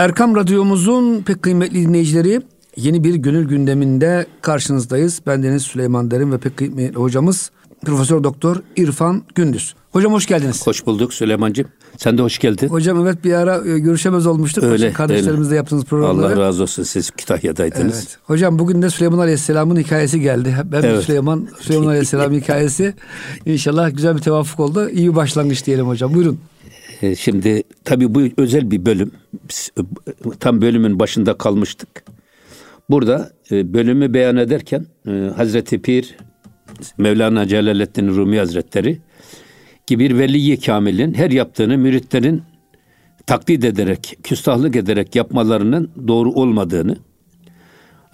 Erkam Radyomuzun pek kıymetli dinleyicileri yeni bir gönül gündeminde karşınızdayız. Ben Deniz Süleyman Derin ve pek kıymetli hocamız Profesör Doktor İrfan Gündüz. Hocam hoş geldiniz. Hoş bulduk Süleyman'cığım. Sen de hoş geldin. Hocam evet bir ara e, görüşemez olmuştuk. Öyle. Kardeşlerimizle yaptığınız programları. Allah razı olsun siz Kütahya'daydınız. Evet. Hocam bugün de Süleyman Aleyhisselam'ın hikayesi geldi. Ben evet. Süleyman, Süleyman Aleyhisselam hikayesi. İnşallah güzel bir tevafuk oldu. İyi bir başlangıç diyelim hocam. Buyurun. E, şimdi tabii bu özel bir bölüm. E, tam bölümün başında kalmıştık. Burada e, bölümü beyan ederken Hazreti Pir Mevlana Celaleddin Rumi Hazretleri gibi bir veliyi kamilin her yaptığını müritlerin taklit ederek, küstahlık ederek yapmalarının doğru olmadığını,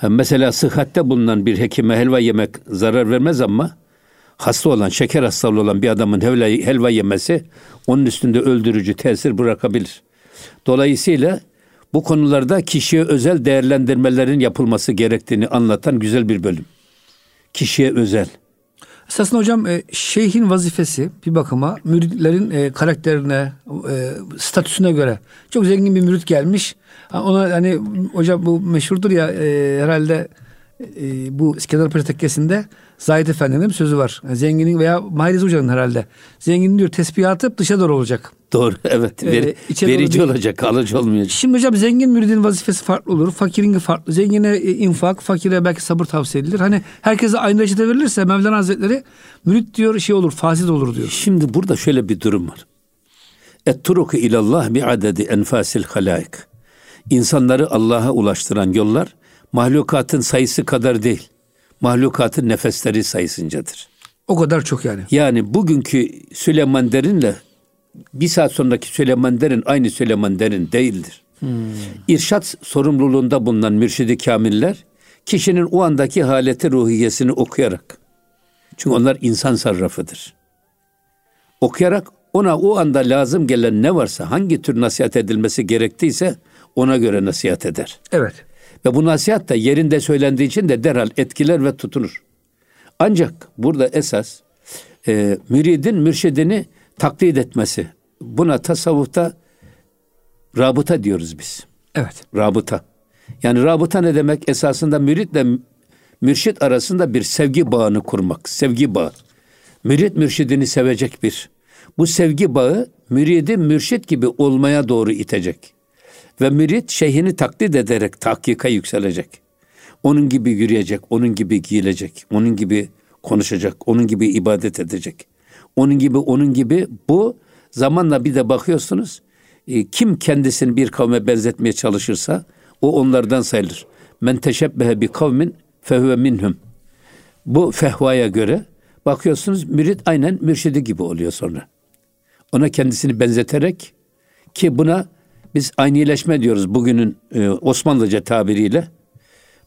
mesela sıhhatte bulunan bir hekime helva yemek zarar vermez ama hasta olan, şeker hastalığı olan bir adamın helva, helva yemesi onun üstünde öldürücü tesir bırakabilir. Dolayısıyla bu konularda kişiye özel değerlendirmelerin yapılması gerektiğini anlatan güzel bir bölüm. Kişiye özel. Esasında hocam e, şeyhin vazifesi bir bakıma müritlerin e, karakterine, e, statüsüne göre çok zengin bir mürit gelmiş. Ona hani hocam bu meşhurdur ya herhalde e, bu İskender Paşa tekkesinde Zahid Efendi'nin sözü var. Yani zenginin veya Mahiriz Hoca'nın herhalde. Zenginin diyor tesbih atıp dışa doğru olacak. Doğru evet. Ver, ee, verici doğru olacak, kalıcı olmayacak. Şimdi hocam zengin müridin vazifesi farklı olur. Fakirin farklı. Zengine e, infak, fakire belki sabır tavsiye edilir. Hani herkese aynı reçete verilirse Mevlana Hazretleri mürit diyor şey olur, fasit olur diyor. Şimdi burada şöyle bir durum var. Et turuku ilallah bi adedi enfasil halaik. İnsanları Allah'a ulaştıran yollar mahlukatın sayısı kadar değil. Mahlukatın nefesleri sayısıncadır. O kadar çok yani. Yani bugünkü Süleyman Derin'le bir saat sonraki Süleyman Derin aynı Süleyman Derin değildir. Hmm. İrşat sorumluluğunda bulunan mürşidi kamiller kişinin o andaki haleti ruhiyesini okuyarak çünkü onlar insan sarrafıdır. Okuyarak ona o anda lazım gelen ne varsa hangi tür nasihat edilmesi gerektiyse ona göre nasihat eder. Evet. Ve bu nasihat da yerinde söylendiği için de derhal etkiler ve tutunur. Ancak burada esas e, müridin mürşidini taklit etmesi. Buna tasavvufta rabıta diyoruz biz. Evet. Rabıta. Yani rabıta ne demek? Esasında müritle mürşit arasında bir sevgi bağını kurmak. Sevgi bağı. Mürit mürşidini sevecek bir. Bu sevgi bağı müridi mürşit gibi olmaya doğru itecek. Ve mürit şeyhini taklit ederek tahkika yükselecek. Onun gibi yürüyecek, onun gibi giyilecek, onun gibi konuşacak, onun gibi ibadet edecek. Onun gibi, onun gibi bu zamanla bir de bakıyorsunuz e, kim kendisini bir kavme benzetmeye çalışırsa o onlardan sayılır. Men teşebbehe bi kavmin fehve minhum. Bu fehvaya göre bakıyorsunuz mürit aynen mürşidi gibi oluyor sonra. Ona kendisini benzeterek ki buna biz aynileşme diyoruz bugünün e, Osmanlıca tabiriyle.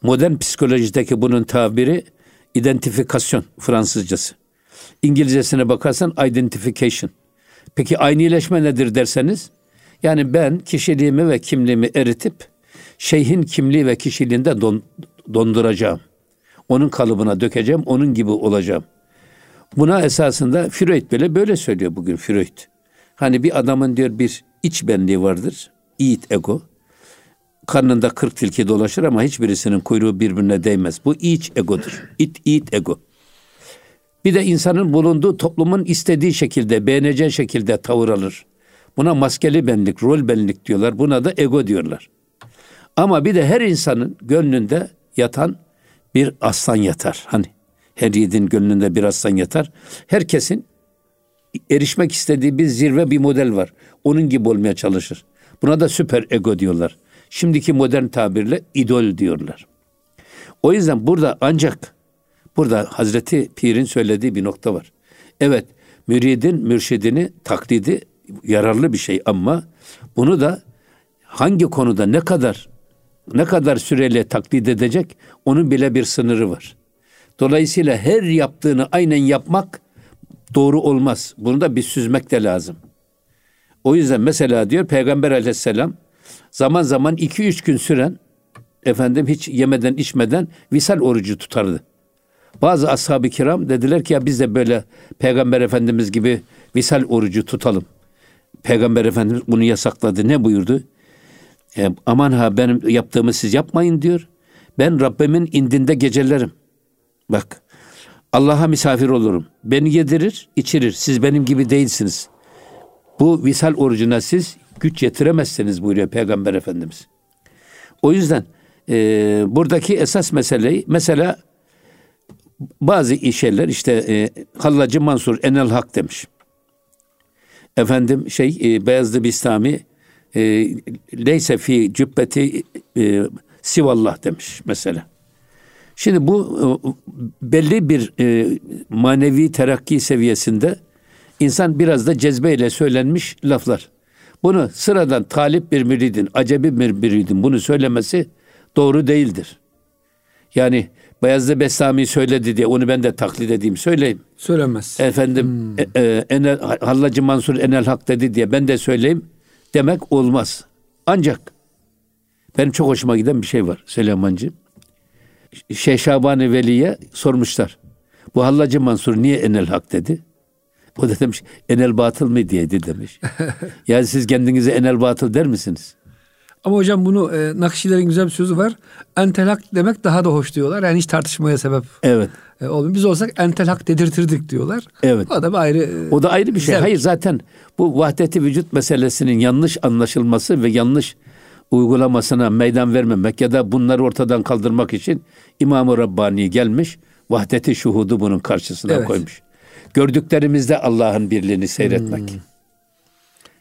Modern psikolojideki bunun tabiri identifikasyon Fransızcası. İngilizcesine bakarsan identification. Peki aynileşme nedir derseniz? Yani ben kişiliğimi ve kimliğimi eritip şeyhin kimliği ve kişiliğinde don, donduracağım. Onun kalıbına dökeceğim, onun gibi olacağım. Buna esasında Freud bile böyle söylüyor bugün Freud. Hani bir adamın diyor bir iç benliği vardır. İt ego. Karnında kırk tilki dolaşır ama hiçbirisinin kuyruğu birbirine değmez. Bu iç egodur. İt, it ego. Bir de insanın bulunduğu toplumun istediği şekilde, beğeneceği şekilde tavır alır. Buna maskeli benlik, rol benlik diyorlar. Buna da ego diyorlar. Ama bir de her insanın gönlünde yatan bir aslan yatar. Hani her yiğidin gönlünde bir aslan yatar. Herkesin erişmek istediği bir zirve bir model var. Onun gibi olmaya çalışır. Buna da süper ego diyorlar. Şimdiki modern tabirle idol diyorlar. O yüzden burada ancak burada Hazreti Pir'in söylediği bir nokta var. Evet, müridin mürşidini taklidi yararlı bir şey ama bunu da hangi konuda ne kadar ne kadar süreyle taklit edecek onun bile bir sınırı var. Dolayısıyla her yaptığını aynen yapmak doğru olmaz. Bunu da bir süzmek de lazım. O yüzden mesela diyor Peygamber aleyhisselam zaman zaman iki üç gün süren efendim hiç yemeden içmeden visal orucu tutardı. Bazı ashab-ı kiram dediler ki ya biz de böyle Peygamber Efendimiz gibi visal orucu tutalım. Peygamber Efendimiz bunu yasakladı. Ne buyurdu? E, aman ha benim yaptığımı siz yapmayın diyor. Ben Rabbimin indinde gecelerim. Bak Allah'a misafir olurum. Beni yedirir, içirir. Siz benim gibi değilsiniz. Bu visal orucuna siz güç yetiremezsiniz buyuruyor Peygamber Efendimiz. O yüzden e, buradaki esas meseleyi mesela bazı şeyler işte e, Hallacı Mansur Enel Hak demiş. Efendim şey e, Beyazlı Bistami e, leyse fi cübbeti e, sivallah demiş mesela. Şimdi bu e, belli bir e, manevi terakki seviyesinde insan biraz da cezbeyle söylenmiş laflar. Bunu sıradan talip bir müridin, acebi bir müridin bunu söylemesi doğru değildir. Yani Beyazlı Bestami söyledi diye onu ben de taklit edeyim söyleyeyim. Söylenmez. Efendim hmm. e, e, Enel, Hallacı Mansur Enel Hak dedi diye ben de söyleyeyim demek olmaz. Ancak benim çok hoşuma giden bir şey var Süleyman'cığım. Şeyh Şabani Veli'ye sormuşlar. Bu Hallacı Mansur niye Enel Hak dedi? O da demiş enel batıl mı diyedi demiş. yani siz kendinize enel batıl der misiniz? Ama hocam bunu e, Nakşilerin güzel bir sözü var. Entelhak demek daha da hoş diyorlar. Yani hiç tartışmaya sebep evet. e, olmuyor. Biz olsak entelhak dedirtirdik diyorlar. Evet. O da bir ayrı e, O da ayrı bir şey. zevk. Hayır zaten bu vahdeti vücut meselesinin yanlış anlaşılması ve yanlış uygulamasına meydan vermemek ya da bunları ortadan kaldırmak için İmam-ı Rabbani gelmiş. Vahdeti şuhudu bunun karşısına Evet. koymuş. Gördüklerimizde Allah'ın birliğini seyretmek. Hmm.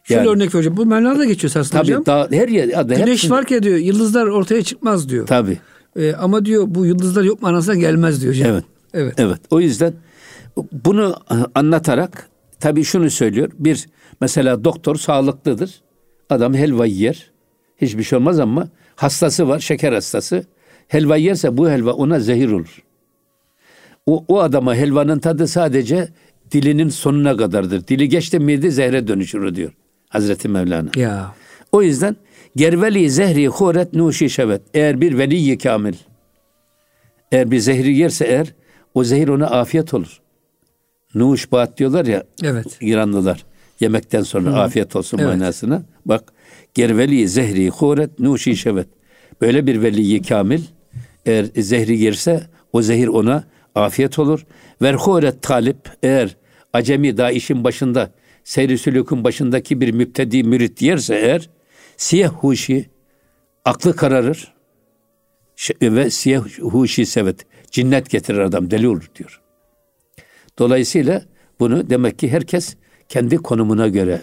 Şöyle Yani- örnek hocam. Bu Mevlana geçiyor aslında Tabii hocam. daha her yer adı Güneş hepsinde- varken diyor yıldızlar ortaya çıkmaz diyor. Tabii. E, ama diyor bu yıldızlar yok manasına gelmez diyor hocam. Evet. Evet. Evet. O yüzden bunu anlatarak tabii şunu söylüyor. Bir mesela doktor sağlıklıdır. Adam helva yer. Hiçbir şey olmaz ama hastası var, şeker hastası. Helva yerse bu helva ona zehir olur. O, o adama helvanın tadı sadece dilinin sonuna kadardır. Dili geçti miydi zehre dönüşür diyor Hazreti Mevlana. Ya. O yüzden gerveli zehri huret nuşi şevet. Eğer bir veliyi kamil eğer bir zehri yerse eğer o zehir ona afiyet olur. Nuş bat diyorlar ya Evet. İranlılar yemekten sonra afiyet olsun Evet. manasına. Bak gerveli zehri huret nuşi şevet. Böyle bir veliyi kamil eğer zehri yerse o zehir ona afiyet olur. Ver huret talip eğer acemi daha işin başında seyri sülükün başındaki bir müptedi mürit yerse eğer siyah huşi aklı kararır ve siyah huşi sevet cinnet getirir adam deli olur diyor. Dolayısıyla bunu demek ki herkes kendi konumuna göre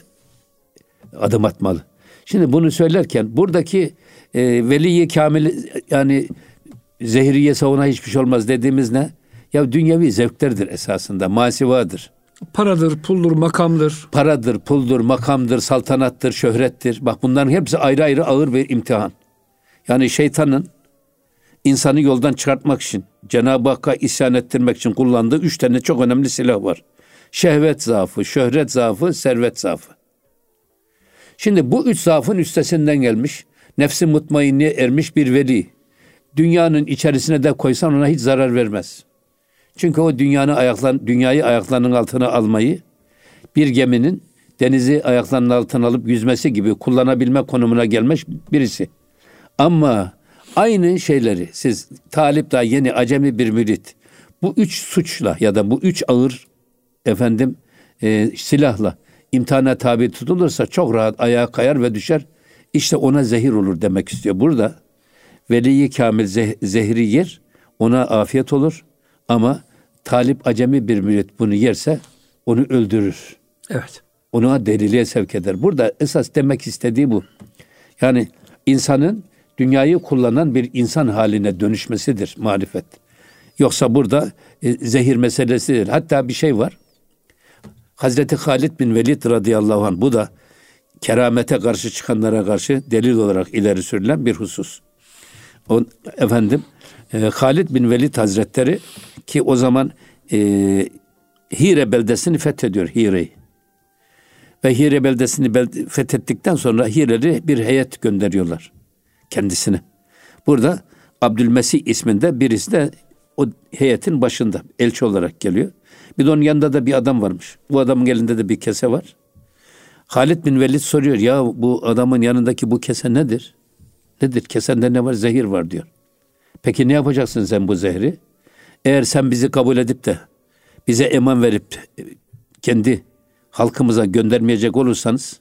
adım atmalı. Şimdi bunu söylerken buradaki e, veliyi kamil yani zehriye savuna hiçbir şey olmaz dediğimiz ne? Ya dünyevi zevklerdir esasında, masivadır. Paradır, puldur, makamdır. Paradır, puldur, makamdır, saltanattır, şöhrettir. Bak bunların hepsi ayrı ayrı ağır bir imtihan. Yani şeytanın insanı yoldan çıkartmak için, Cenab-ı Hakk'a isyan ettirmek için kullandığı üç tane çok önemli silah var. Şehvet zaafı, şöhret zaafı, servet zaafı. Şimdi bu üç zaafın üstesinden gelmiş, nefsi mutmainliğe ermiş bir veli. Dünyanın içerisine de koysan ona hiç zarar vermez. Çünkü o dünyanın ayaklan, dünyayı ayaklarının altına almayı bir geminin denizi ayaklarının altına alıp yüzmesi gibi kullanabilme konumuna gelmiş birisi. Ama aynı şeyleri siz talip daha yeni acemi bir mürit bu üç suçla ya da bu üç ağır efendim e, silahla imtihana tabi tutulursa çok rahat ayağa kayar ve düşer. İşte ona zehir olur demek istiyor. Burada veliyi kamil zeh- zehri yer ona afiyet olur ama talip acemi bir mürit bunu yerse onu öldürür. Evet. Onu deliliğe sevk eder. Burada esas demek istediği bu. Yani insanın dünyayı kullanan bir insan haline dönüşmesidir marifet. Yoksa burada e, zehir meselesi değil. Hatta bir şey var. Hazreti Halid bin Velid radıyallahu anh bu da keramete karşı çıkanlara karşı delil olarak ileri sürülen bir husus. O, efendim e, Halid bin Velid Hazretleri ki o zaman e, Hire beldesini fethediyor Hire'yi. Ve Hire beldesini bel- fethettikten sonra Hire'li bir heyet gönderiyorlar kendisine. Burada Abdülmesih isminde birisi de o heyetin başında elçi olarak geliyor. Bir de onun yanında da bir adam varmış. Bu adamın elinde de bir kese var. Halid bin Velid soruyor ya bu adamın yanındaki bu kese nedir? Nedir? Kesende ne var? Zehir var diyor. Peki ne yapacaksın sen bu zehri? Eğer sen bizi kabul edip de bize eman verip kendi halkımıza göndermeyecek olursanız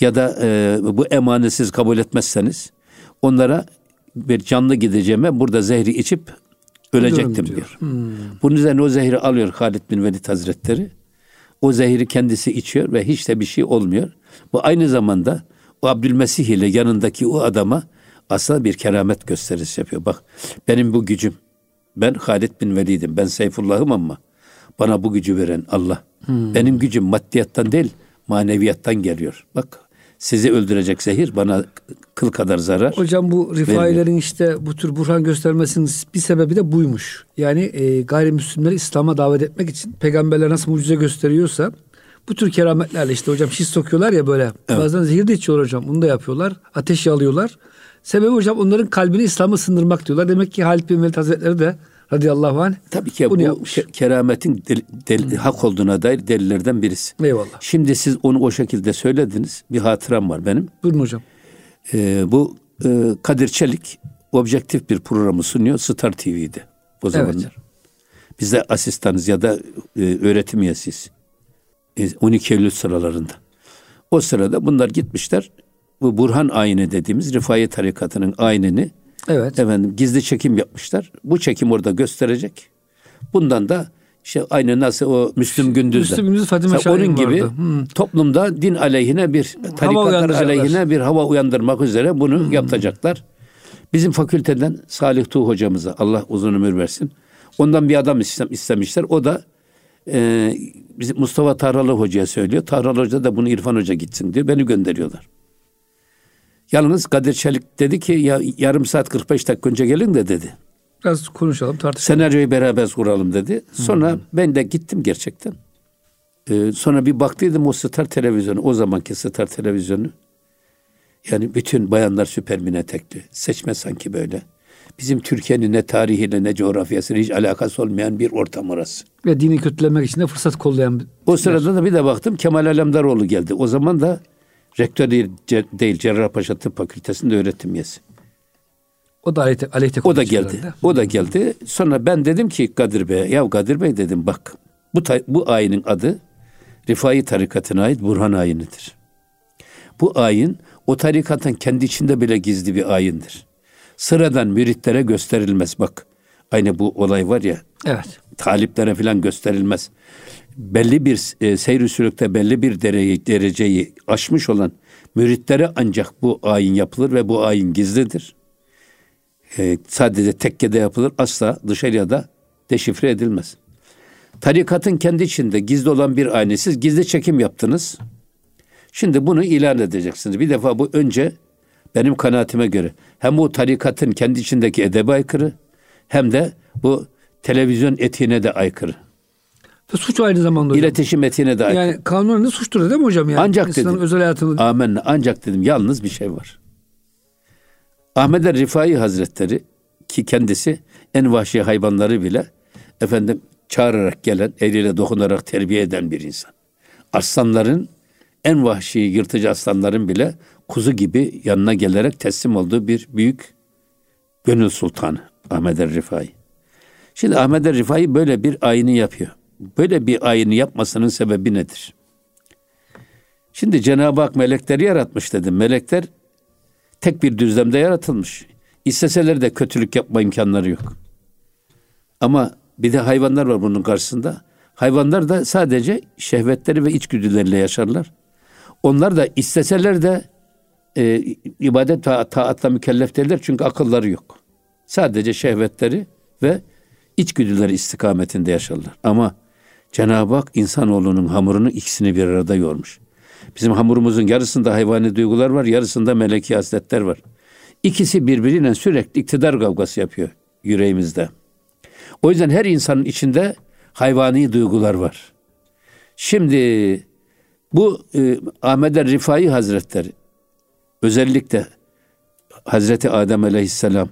ya da e, bu emanı siz kabul etmezseniz onlara bir canlı gideceğime burada zehri içip ölecektim diyor. diyor. Hmm. Bunun üzerine o zehri alıyor Halid bin Velid Hazretleri. O zehri kendisi içiyor ve hiç de bir şey olmuyor. Bu aynı zamanda o Abdülmesih ile yanındaki o adama aslında bir keramet gösterisi yapıyor. Bak benim bu gücüm. Ben Halid bin Velid'im. Ben Seyfullah'ım ama bana bu gücü veren Allah. Hmm. Benim gücüm maddiyattan değil maneviyattan geliyor. Bak sizi öldürecek zehir bana kıl kadar zarar. Hocam bu rifailerin işte bu tür burhan göstermesinin bir sebebi de buymuş. Yani e, gayrimüslimleri İslam'a davet etmek için peygamberler nasıl mucize gösteriyorsa bu tür kerametlerle işte hocam şiş sokuyorlar ya böyle. Evet. Bazen zehir de içiyorlar hocam. Bunu da yapıyorlar. Ateş alıyorlar. Sebebi hocam onların kalbini İslam'a sındırmak diyorlar. Demek ki Halid bin Velid Hazretleri de radıyallahu anh Tabii ki bu yapmış. kerametin del, del, hmm. hak olduğuna dair delillerden birisi. Eyvallah. Şimdi siz onu o şekilde söylediniz. Bir hatıram var benim. Buyurun hocam. Ee, bu e, Kadir Çelik objektif bir programı sunuyor Star TV'de o zamanlar. Evet. Biz de asistanız ya da e, öğretim üyesiyiz. 12 Eylül sıralarında. O sırada bunlar gitmişler. Bu Burhan ayini dediğimiz Rifai tarikatının aynını evet. efendim gizli çekim yapmışlar. Bu çekim orada gösterecek. Bundan da işte aynı nasıl o Müslüm Gündüz'de. Müslüm Gündüz Fatime Şahin Onun gibi hmm. toplumda din aleyhine bir tarikatlar aleyhine bir hava uyandırmak üzere bunu hmm. yapacaklar. Bizim fakülteden Salih Tuğ hocamıza Allah uzun ömür versin. Ondan bir adam istemişler. O da e, bizim Mustafa Tahralı Hoca'ya söylüyor. Tahralı Hoca da bunu İrfan Hoca gitsin diyor. Beni gönderiyorlar. Yalnız Kadir Çelik dedi ki ya yarım saat 45 dakika önce gelin de dedi. Biraz konuşalım tartışalım. Senaryoyu beraber kuralım dedi. Sonra hı ben de gittim gerçekten. Ee, sonra bir baktıydım o Star televizyonu, o zamanki Star televizyonu. Yani bütün bayanlar süpermine tekli. Seçme sanki böyle. Bizim Türkiye'nin ne tarihiyle ne coğrafyasıyla hiç alakası olmayan bir ortam orası. Ve dini kötülemek için de fırsat kollayan. O sırada da bir de baktım Kemal Alemdaroğlu geldi. O zaman da rektör değil, değil Cerrahpaşa Tıp Fakültesi'nde öğretim üyesi. O da aleyhte, aleyhte O da geldi. Herhalde. O da geldi. Sonra ben dedim ki Kadir Bey, ya Kadir Bey dedim bak bu bu ayinin adı Rifai tarikatına ait Burhan ayinidir. Bu ayin o tarikatın kendi içinde bile gizli bir ayindir. Sıradan müritlere gösterilmez bak. Aynı bu olay var ya. Evet. Taliplere falan gösterilmez. Belli bir e, seyr sülükte belli bir dereceyi, dereceyi aşmış olan müritlere ancak bu ayin yapılır ve bu ayin gizlidir. E, sadece tekkede yapılır. Asla dışarıya da deşifre edilmez. Tarikatın kendi içinde gizli olan bir ayini siz gizli çekim yaptınız. Şimdi bunu ilan edeceksiniz. Bir defa bu önce benim kanaatime göre hem bu tarikatın kendi içindeki edebe aykırı hem de bu televizyon etiğine de aykırı. Suç aynı zamanda hocam. İletişim de aykırı. Yani kanunen de suçtur değil mi hocam? Yani ancak dedim. özel hayatını... Amenna. Ancak dedim yalnız bir şey var. Ahmet er Rifai Hazretleri ki kendisi en vahşi hayvanları bile efendim çağırarak gelen, eliyle dokunarak terbiye eden bir insan. Aslanların en vahşi yırtıcı aslanların bile kuzu gibi yanına gelerek teslim olduğu bir büyük gönül sultanı Ahmet er Rifai. Şimdi Ahmet er Rifai böyle bir ayini yapıyor. Böyle bir ayini yapmasının sebebi nedir? Şimdi Cenab-ı Hak melekleri yaratmış dedim. Melekler tek bir düzlemde yaratılmış. İsteseler de kötülük yapma imkanları yok. Ama bir de hayvanlar var bunun karşısında. Hayvanlar da sadece şehvetleri ve içgüdüleriyle yaşarlar. Onlar da isteseler de e, ibadet ta taatla mükellef değiller çünkü akılları yok. Sadece şehvetleri ve içgüdüleri istikametinde yaşarlar. Ama Cenab-ı Hak insanoğlunun hamurunu ikisini bir arada yormuş. Bizim hamurumuzun yarısında hayvani duygular var, yarısında meleki hasletler var. İkisi birbiriyle sürekli iktidar kavgası yapıyor yüreğimizde. O yüzden her insanın içinde hayvani duygular var. Şimdi bu e, Ahmet er Rifai Hazretleri özellikle Hazreti Adem Aleyhisselam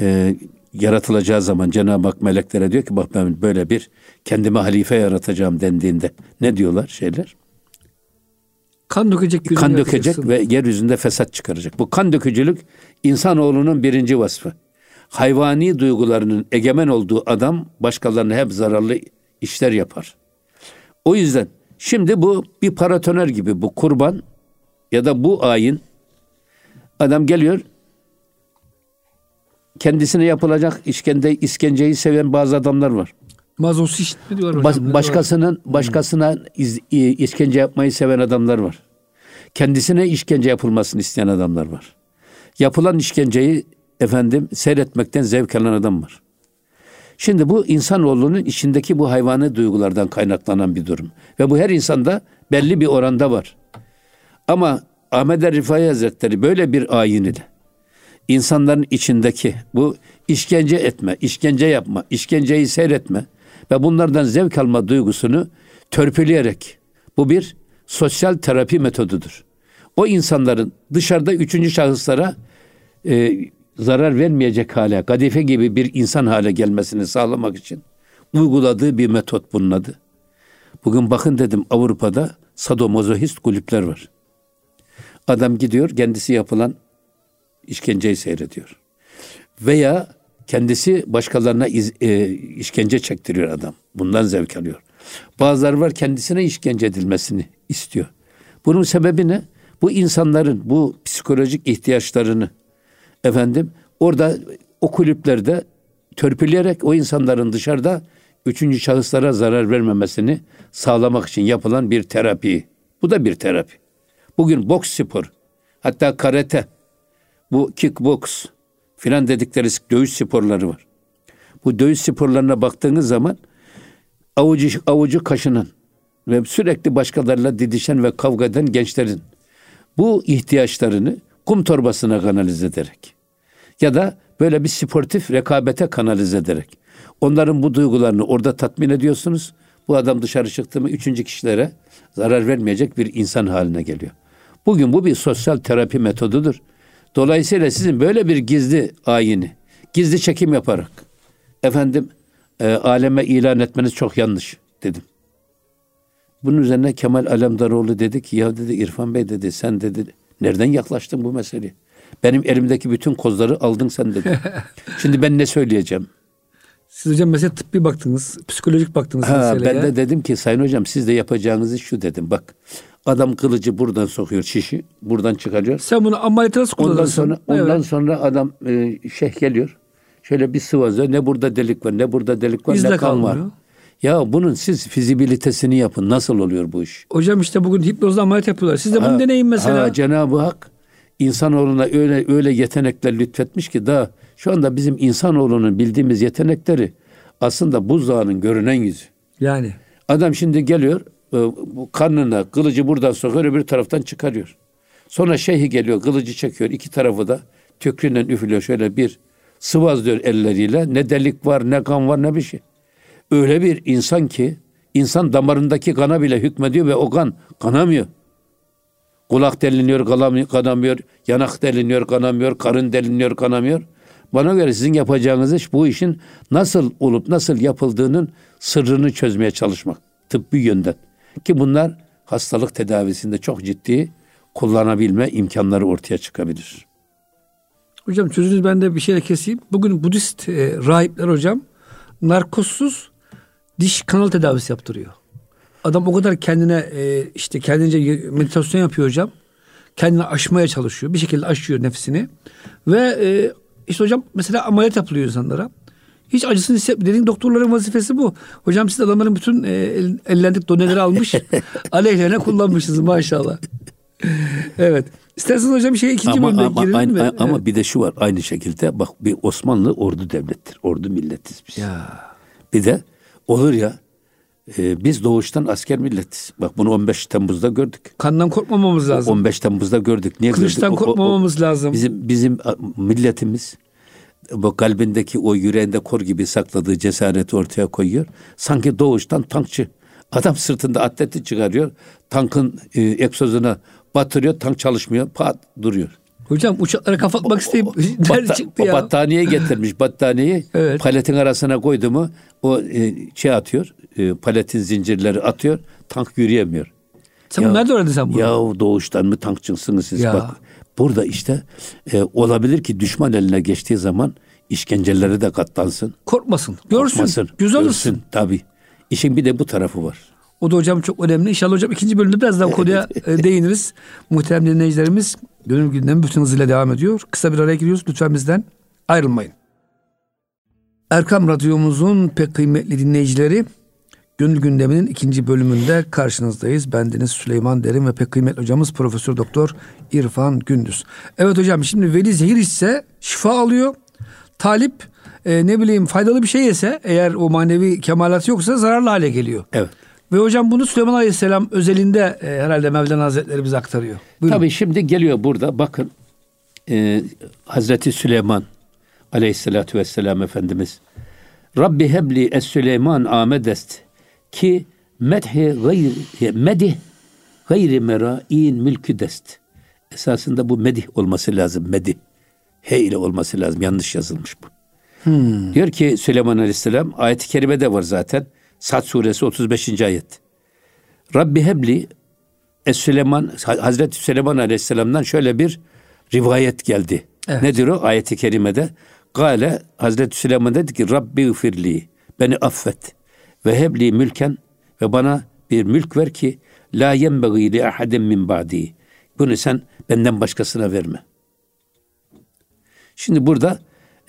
e, yaratılacağı zaman Cenab-ı Hak meleklere diyor ki bak ben böyle bir kendime halife yaratacağım dendiğinde ne diyorlar şeyler? Kan dökecek kan dökecek ve yeryüzünde fesat çıkaracak. Bu kan dökücülük insanoğlunun birinci vasfı. Hayvani duygularının egemen olduğu adam başkalarına hep zararlı işler yapar. O yüzden şimdi bu bir paratoner gibi bu kurban ya da bu ayin adam geliyor kendisine yapılacak işkence, iskenceyi seven bazı adamlar var. Mazoşist mi diyorlar hocam? Diyorlar? başkasının başkasına iz- işkence yapmayı seven adamlar var. Kendisine işkence yapılmasını isteyen adamlar var. Yapılan işkenceyi efendim seyretmekten zevk alan adam var. Şimdi bu insanoğlunun içindeki bu hayvani duygulardan kaynaklanan bir durum. Ve bu her insanda belli bir oranda var. Ama Ahmet er Rifai Hazretleri böyle bir ayin ile insanların içindeki bu işkence etme, işkence yapma, işkenceyi seyretme ve bunlardan zevk alma duygusunu törpüleyerek bu bir sosyal terapi metodudur. O insanların dışarıda üçüncü şahıslara e, zarar vermeyecek hale, kadife gibi bir insan hale gelmesini sağlamak için uyguladığı bir metot bunun adı. Bugün bakın dedim Avrupa'da sadomazohist kulüpler var. Adam gidiyor kendisi yapılan işkenceyi seyrediyor. Veya kendisi başkalarına iz- e, işkence çektiriyor adam. Bundan zevk alıyor. Bazıları var kendisine işkence edilmesini istiyor. Bunun sebebi ne? Bu insanların bu psikolojik ihtiyaçlarını efendim orada o kulüplerde törpüleyerek o insanların dışarıda üçüncü şahıslara zarar vermemesini sağlamak için yapılan bir terapi. Bu da bir terapi. Bugün boks spor, hatta karate, bu kickbox filan dedikleri dövüş sporları var. Bu dövüş sporlarına baktığınız zaman avucu, avucu kaşınan ve sürekli başkalarıyla didişen ve kavga eden gençlerin bu ihtiyaçlarını kum torbasına kanalize ederek ya da böyle bir sportif rekabete kanalize ederek onların bu duygularını orada tatmin ediyorsunuz. Bu adam dışarı çıktı mı üçüncü kişilere zarar vermeyecek bir insan haline geliyor. Bugün bu bir sosyal terapi metodudur. Dolayısıyla sizin böyle bir gizli ayini, gizli çekim yaparak efendim e, aleme ilan etmeniz çok yanlış dedim. Bunun üzerine Kemal Alemdaroğlu dedi ki ya dedi İrfan Bey dedi sen dedi nereden yaklaştın bu meseleye? Benim elimdeki bütün kozları aldın sen dedi. Şimdi ben ne söyleyeceğim? Siz hocam mesela tıbbi baktınız, psikolojik baktınız Ha, meseleye. ben de dedim ki sayın hocam siz de yapacağınız iş şu dedim. Bak adam kılıcı buradan sokuyor şişi buradan çıkarıyor. Sen bunu ameliyata nasıl Ondan kullanırsın? sonra ondan Evet. sonra adam e, şeyh geliyor. Şöyle bir sıvazlıyor. Ne burada delik var, ne burada delik var, İz de ne kan var. kalmıyor. Ya bunun siz fizibilitesini yapın. Nasıl oluyor bu iş? Hocam işte bugün hipnozla ameliyat yapıyorlar. Siz de bunu Ha, deneyin mesela. ha, Cenab-ı Hak insanoğluna öyle öyle yetenekler lütfetmiş ki daha şu anda bizim insanoğlunun bildiğimiz yetenekleri aslında buzdağının görünen yüzü. Yani. Adam şimdi geliyor e, bu karnına kılıcı buradan sokuyor öbür taraftan çıkarıyor. Sonra şeyhi geliyor kılıcı çekiyor iki tarafı da tükrüyle üflüyor şöyle bir sıvazlıyor elleriyle. Ne delik var ne kan var ne bir şey. Öyle bir insan ki insan damarındaki kana bile hükmediyor ve o kan kanamıyor. Kulak deliniyor kanamıyor, yanak deliniyor kanamıyor, karın deliniyor kanamıyor. Bana göre sizin yapacağınız iş bu işin nasıl olup nasıl yapıldığının sırrını çözmeye çalışmak. Tıbbi yönden. Ki bunlar hastalık tedavisinde çok ciddi kullanabilme imkanları ortaya çıkabilir. Hocam sözünüz ben de bir şeyle keseyim. Bugün Budist e, rahipler hocam narkozsuz diş kanal tedavisi yaptırıyor. Adam o kadar kendine e, işte kendince meditasyon yapıyor hocam. Kendini aşmaya çalışıyor. Bir şekilde aşıyor nefsini. Ve e, işte hocam mesela ameliyat yapılıyor insanlara. Hiç acısını hissetmiyor. Dediğin doktorların vazifesi bu. Hocam siz adamların bütün e, el- ellendik doneleri almış. aleyhlerine kullanmışsınız maşallah. evet. İsterseniz hocam şey ikinci Ama, bölümde ama, girelim aynı- mi? ama Evet. bir de şu var aynı şekilde bak bir Osmanlı ordu devlettir. Ordu milletiz biz. Ya. Bir de olur ya e, biz doğuştan asker milletiz. Bak bunu 15 Temmuz'da gördük. Kandan korkmamamız lazım. 15 Temmuz'da gördük. Niye Kılıçtan gördük? O- o- o- korkmamamız lazım. Bizim bizim milletimiz bu kalbindeki o yüreğinde kor gibi sakladığı cesareti ortaya koyuyor. Sanki doğuştan tankçı. Adam sırtında atleti çıkarıyor. Tankın e, egzozuna batırıyor. Tank çalışmıyor. Pat duruyor. Hocam uçaklara kapatmak isteyip nerede çıktı ya? battaniye getirmiş. Battaniyeyi Evet. paletin arasına koydu mu o e, şey atıyor. e, paletin zincirleri atıyor. Tank yürüyemiyor. Sen bunu nerede öğrendin sen bunu? Ya doğuştan mı tankçısınız siz? Ya. Bak burada işte e, olabilir ki düşman eline geçtiği zaman işkenceleri de katlansın. Korkmasın. Görsün. korkmasın, Göz alırsın. Tabii. İşin bir de bu tarafı var. O da hocam çok önemli. İnşallah hocam ikinci bölümde biraz daha konuya e, değiniriz. Muhterem dinleyicilerimiz gönül gündemi bütün hızıyla devam ediyor. Kısa bir araya giriyoruz. Lütfen bizden ayrılmayın. Erkam Radyomuzun pek kıymetli dinleyicileri Gönül Gündemi'nin ikinci bölümünde karşınızdayız. Bendeniz Süleyman Derin ve pek kıymetli hocamız Profesör Doktor İrfan Gündüz. Evet hocam şimdi veli zehir ise şifa alıyor. Talip e, ne bileyim faydalı bir şey yese eğer o manevi kemalat yoksa zararlı hale geliyor. Evet. Ve hocam bunu Süleyman Aleyhisselam özelinde e, herhalde Mevlana Hazretleri bize aktarıyor. Buyurun. Tabii şimdi geliyor burada bakın e, Hazreti Süleyman aleyhissalatü vesselam Efendimiz Rabbi hebli es Süleyman amedest ki medhi gayri medih gayri mera'in mülkü dest. Esasında bu medih olması lazım. Medih. He ile olması lazım. Yanlış yazılmış bu. Diyor ki Süleyman Aleyhisselam ayet-i kerimede var zaten. Sad suresi 35. ayet. Rabbi hebli Es Süleyman Hazreti Süleyman Aleyhisselam'dan şöyle bir rivayet geldi. Evet. Nedir o ayeti kerimede? Gale Hazreti Süleyman dedi ki Rabbi ufirli beni affet ve hebli mülken ve bana bir mülk ver ki la yenbeği li ahaden min ba'di. Bunu sen benden başkasına verme. Şimdi burada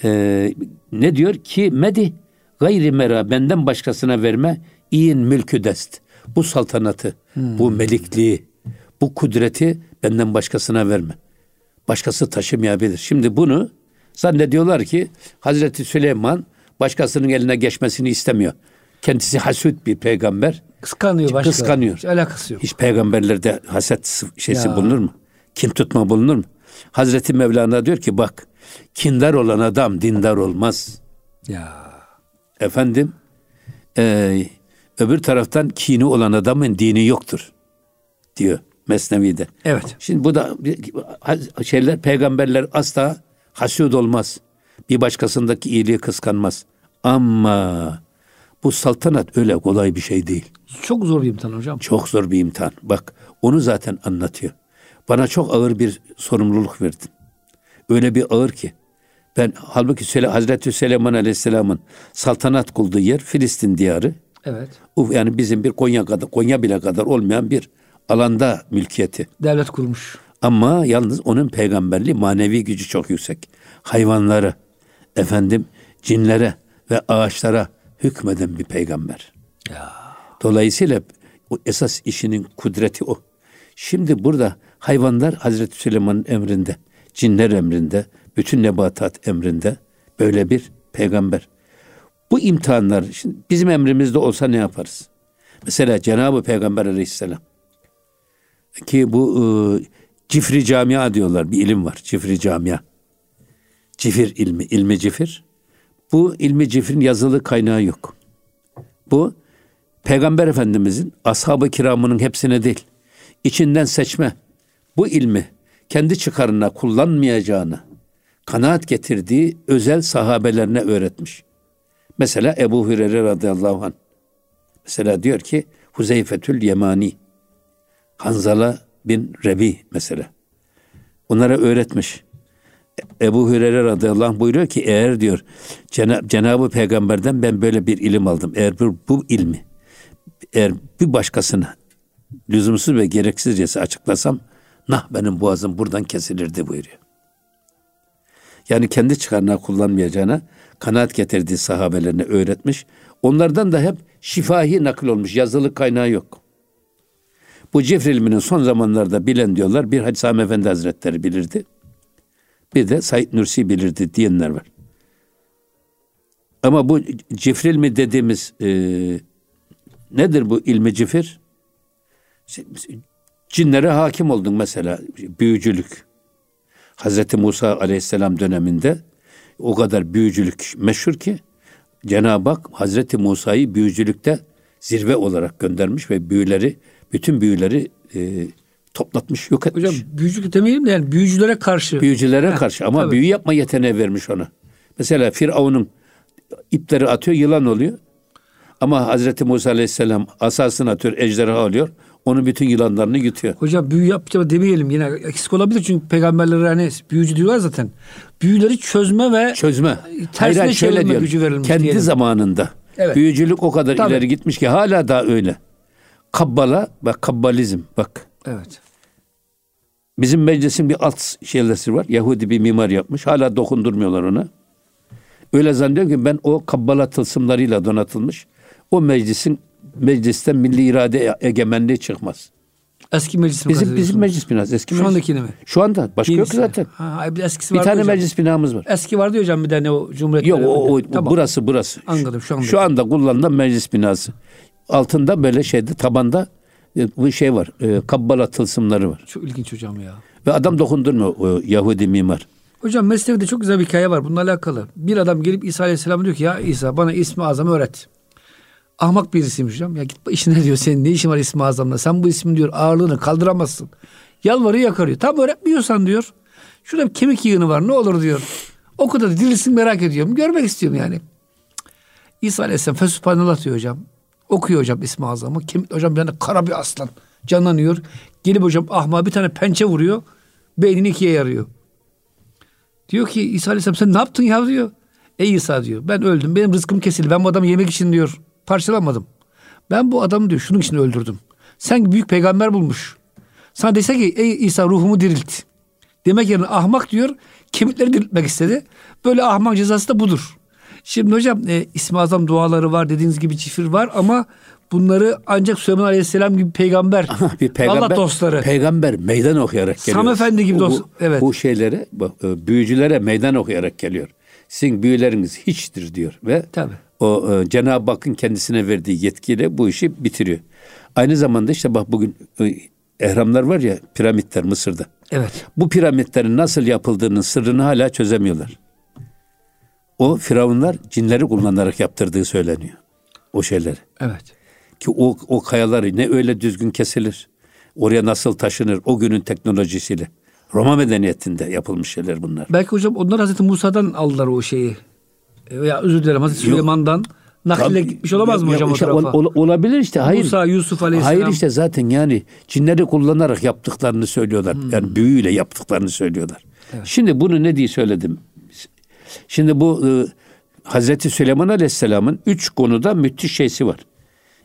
e, ne diyor ki medi gayri mera benden başkasına verme iyin mülkü dest. Bu saltanatı, bu melikliği, bu kudreti benden başkasına verme. Başkası taşımayabilir. Şimdi bunu zannediyorlar ki Hazreti Süleyman başkasının eline geçmesini istemiyor. Kendisi hasut bir peygamber. Kıskanıyor başka. Kıskanıyor. Hiç alakası yok. Hiç peygamberlerde haset şeysi Ya. bulunur mu? Kin tutma bulunur mu? Hazreti Mevlana diyor ki bak kindar olan adam dindar olmaz. Ya. Efendim eee, öbür taraftan kini olan adamın dini yoktur diyor Mesnevi'de. Evet. Şimdi bu da şeyler peygamberler asla hasud olmaz. Bir başkasındaki iyiliği kıskanmaz. Ama bu saltanat öyle kolay bir şey değil. Çok zor bir imtihan hocam. Çok zor bir imtihan. Bak onu zaten anlatıyor. Bana çok ağır bir sorumluluk verdin. Öyle bir ağır ki. Ben halbuki Süle, Hazreti Süleyman Aleyhisselam'ın saltanat kurduğu yer Filistin diyarı. Evet. Uf, Yani bizim bir Konya kadar, Konya bile kadar olmayan bir alanda mülkiyeti. Devlet kurmuş. Ama yalnız onun peygamberliği manevi gücü çok yüksek. Hayvanlara, efendim cinlere ve ağaçlara hükmeden bir peygamber. Dolayısıyla o esas işinin kudreti o. Şimdi burada hayvanlar Hazreti Süleyman'ın emrinde, cinler emrinde, bütün nebatat emrinde böyle bir peygamber. Bu imtihanlar şimdi bizim emrimizde olsa ne yaparız? Mesela Cenab-ı Peygamber Aleyhisselam ki bu e, cifri camia diyorlar bir ilim var cifri camia. Cifir ilmi, ilmi cifir. Bu ilmi cifrin yazılı kaynağı yok. Bu Peygamber Efendimizin ashab-ı kiramının hepsine değil, içinden seçme bu ilmi kendi çıkarına kullanmayacağını kanaat getirdiği özel sahabelerine öğretmiş. Mesela Ebu Hureyre radıyallahu anh. Mesela diyor ki Huzeyfetül Yemani, Hanzala bin Rebi mesela. Onlara öğretmiş. Ebu Hureyre radıyallahu anh buyuruyor ki eğer diyor Cenab- Cenab-ı Peygamber'den ben böyle bir ilim aldım. Eğer bu, bu ilmi eğer bir başkasına lüzumsuz ve gereksizcesi açıklasam nah benim boğazım buradan kesilirdi buyuruyor. Yani kendi çıkarına kullanmayacağına kanaat getirdiği sahabelerine öğretmiş. Onlardan da hep şifahi nakil olmuş. Yazılı kaynağı yok. Bu cifr ilminin son zamanlarda bilen diyorlar. Bir Hacı Sami Efendi Hazretleri bilirdi. Bir de Said Nursi bilirdi diyenler var. Ama bu cifr ilmi dediğimiz e, nedir bu ilmi cifir? Cinlere hakim oldun mesela büyücülük. Hazreti Musa Aleyhisselam döneminde o kadar büyücülük meşhur ki Cenab-ı Hak Hazreti Musa'yı büyücülükte zirve olarak göndermiş ve büyüleri bütün büyüleri e, toplatmış, yok etmiş. Hocam büyücülük demeyelim de yani büyücülere karşı. Büyücülere karşı ama tabii. büyü yapma yeteneği vermiş ona. Mesela Firavun'un ipleri atıyor, yılan oluyor. Ama Hazreti Musa Aleyhisselam asasını atıyor, ejderha oluyor. Onun bütün yılanlarını yutuyor. Hocam büyü yapacağım demeyelim yine eksik olabilir çünkü peygamberlere hani büyücü diyorlar zaten. Büyüleri çözme ve Çözme. tersine hayır, şöyle diyorum. gücü verilmiş Kendi diyelim. zamanında. Evet. Büyücülük o kadar Tabii. ileri gitmiş ki hala da öyle. Kabbala bak kabbalizm bak. Evet. Bizim meclisin bir alt şeylesi var. Yahudi bir mimar yapmış. Hala dokundurmuyorlar ona. Öyle zannediyorum ki ben o kabbala tılsımlarıyla donatılmış. O meclisin meclisten milli irade egemenliği çıkmaz. Eski meclis mi Bizim bizim meclis binası eski Şu meclis. andakini mi? Şu anda başka yok Yenisi. zaten. Ha, bir eskisi Bir tane hocam. meclis binamız var. Eski vardı hocam bir tane o Cumhuriyet Yok o, o, Tamam. burası burası. Anladım, şu andaki. Şu anda kullanılan meclis binası. Altında böyle şeyde tabanda bu şey var. E, kabbala tılsımları var. Çok ilginç hocam ya. Ve adam dokundurmuyor o Yahudi mimar. Hocam Mesnevi'de çok güzel bir hikaye var bununla alakalı. Bir adam gelip İsa Aleyhisselam diyor ki ya İsa bana ismi azamı öğret. Ahmak birisiymiş hocam. Ya git işine diyor senin ne işin var ismi azamla. Sen bu ismin diyor ağırlığını kaldıramazsın. Yalvarıyor yakarıyor. Tam öğretmiyorsan diyor. Şurada bir kemik yığını var ne olur diyor. O kadar dirilsin merak ediyorum. Görmek istiyorum yani. İsa Aleyhisselam Fesubhanallah diyor hocam. Okuyor hocam ismi azamı. Kemik, hocam tane kara bir aslan. Canlanıyor. Gelip hocam ahma bir tane pençe vuruyor. Beynini ikiye yarıyor. Diyor ki İsa Aleyhisselam sen ne yaptın ya diyor. Ey İsa diyor ben öldüm benim rızkım kesildi. Ben bu adamı yemek için diyor parçalamadım. Ben bu adamı diyor şunun için öldürdüm. Sen büyük peygamber bulmuş. Sana dese ki ey İsa ruhumu dirilt. Demek yerine ahmak diyor kemikleri diriltmek istedi. Böyle ahmak cezası da budur. Şimdi hocam e, İsmi Azam duaları var dediğiniz gibi çifir var ama bunları ancak Süleyman Aleyhisselam gibi peygamber, bir peygamber, Allah dostları Peygamber meydan okuyarak geliyor. Sam Efendi gibi dost- Bu, evet. Bu şeylere, büyücülere meydan okuyarak geliyor. Sizin büyüleriniz hiçtir diyor ve Tabii. o e, Cenab-ı Hakk'ın kendisine verdiği yetkiyle bu işi bitiriyor. Aynı zamanda işte bak bugün e, ehramlar var ya piramitler Mısır'da. Evet. Bu piramitlerin nasıl yapıldığının sırrını hala çözemiyorlar. O firavunlar cinleri kullanarak yaptırdığı söyleniyor. O şeyleri. Evet. Ki o, o kayaları ne öyle düzgün kesilir. Oraya nasıl taşınır o günün teknolojisiyle. Roma medeniyetinde yapılmış şeyler bunlar. Belki hocam onlar Hazreti Musa'dan aldılar o şeyi. Veya özür dilerim Hazreti Yok. Süleyman'dan nakille gitmiş olamaz mı ya- hocam o işte tarafa? ol- ol- olabilir işte. Hayır. Musa, Yusuf Aleyhisselam. Hayır işte zaten yani cinleri kullanarak yaptıklarını söylüyorlar. Hmm. Yani büyüyle yaptıklarını söylüyorlar. Şimdi bunu ne diye söyledim? Şimdi bu e, Hazreti Süleyman Aleyhisselam'ın üç konuda müthiş şeysi var.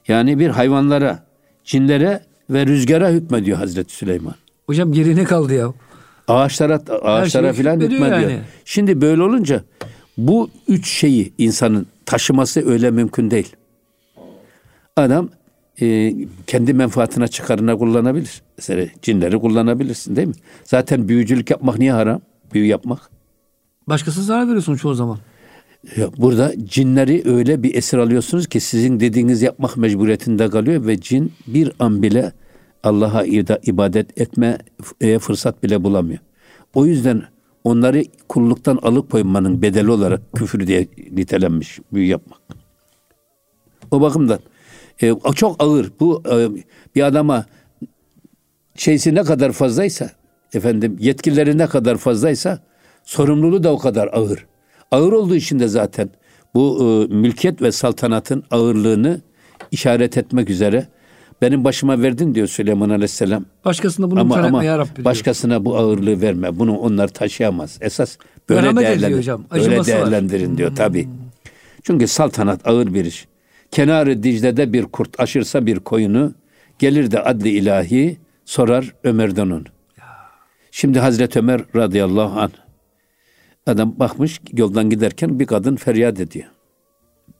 Yani bir hayvanlara, cinlere ve rüzgara hükmediyor Hazreti Süleyman. Hocam gerine kaldı ya. Ağaçlara ağaçlara şeye filan hükmediyor. yani. Şimdi böyle olunca bu üç şeyi insanın taşıması öyle mümkün değil. Adam e, kendi menfaatine çıkarına kullanabilir. Mesela cinleri kullanabilirsin değil mi? Zaten büyücülük yapmak niye haram? Büyü yapmak. Başkasına zarar veriyorsun çoğu zaman. Burada cinleri öyle bir esir alıyorsunuz ki sizin dediğiniz yapmak mecburiyetinde kalıyor ve cin bir an bile Allah'a ibadet etmeye fırsat bile bulamıyor. O yüzden onları kulluktan alıkoymanın bedeli olarak küfür diye nitelenmiş büyü yapmak. O bakımdan e, çok ağır. Bu e, bir adama şeysi ne kadar fazlaysa efendim yetkileri ne kadar fazlaysa sorumluluğu da o kadar ağır. Ağır olduğu için de zaten bu e, mülkiyet ve saltanatın ağırlığını işaret etmek üzere benim başıma verdin diyor Süleyman Aleyhisselam. Başkasına bunu Ama, ama ya Rabbi diyor. başkasına bu ağırlığı verme. Bunu onlar taşıyamaz. Esas böyle Merhamet değerlendir. hocam, Böyle acıması var. Hmm. değerlendirin diyor tabi. Çünkü saltanat ağır bir iş. Kenarı Dicle'de bir kurt aşırsa bir koyunu gelir de adli ilahi sorar Ömer'den onu. Şimdi Hazreti Ömer radıyallahu anh adam bakmış yoldan giderken bir kadın feryat ediyor.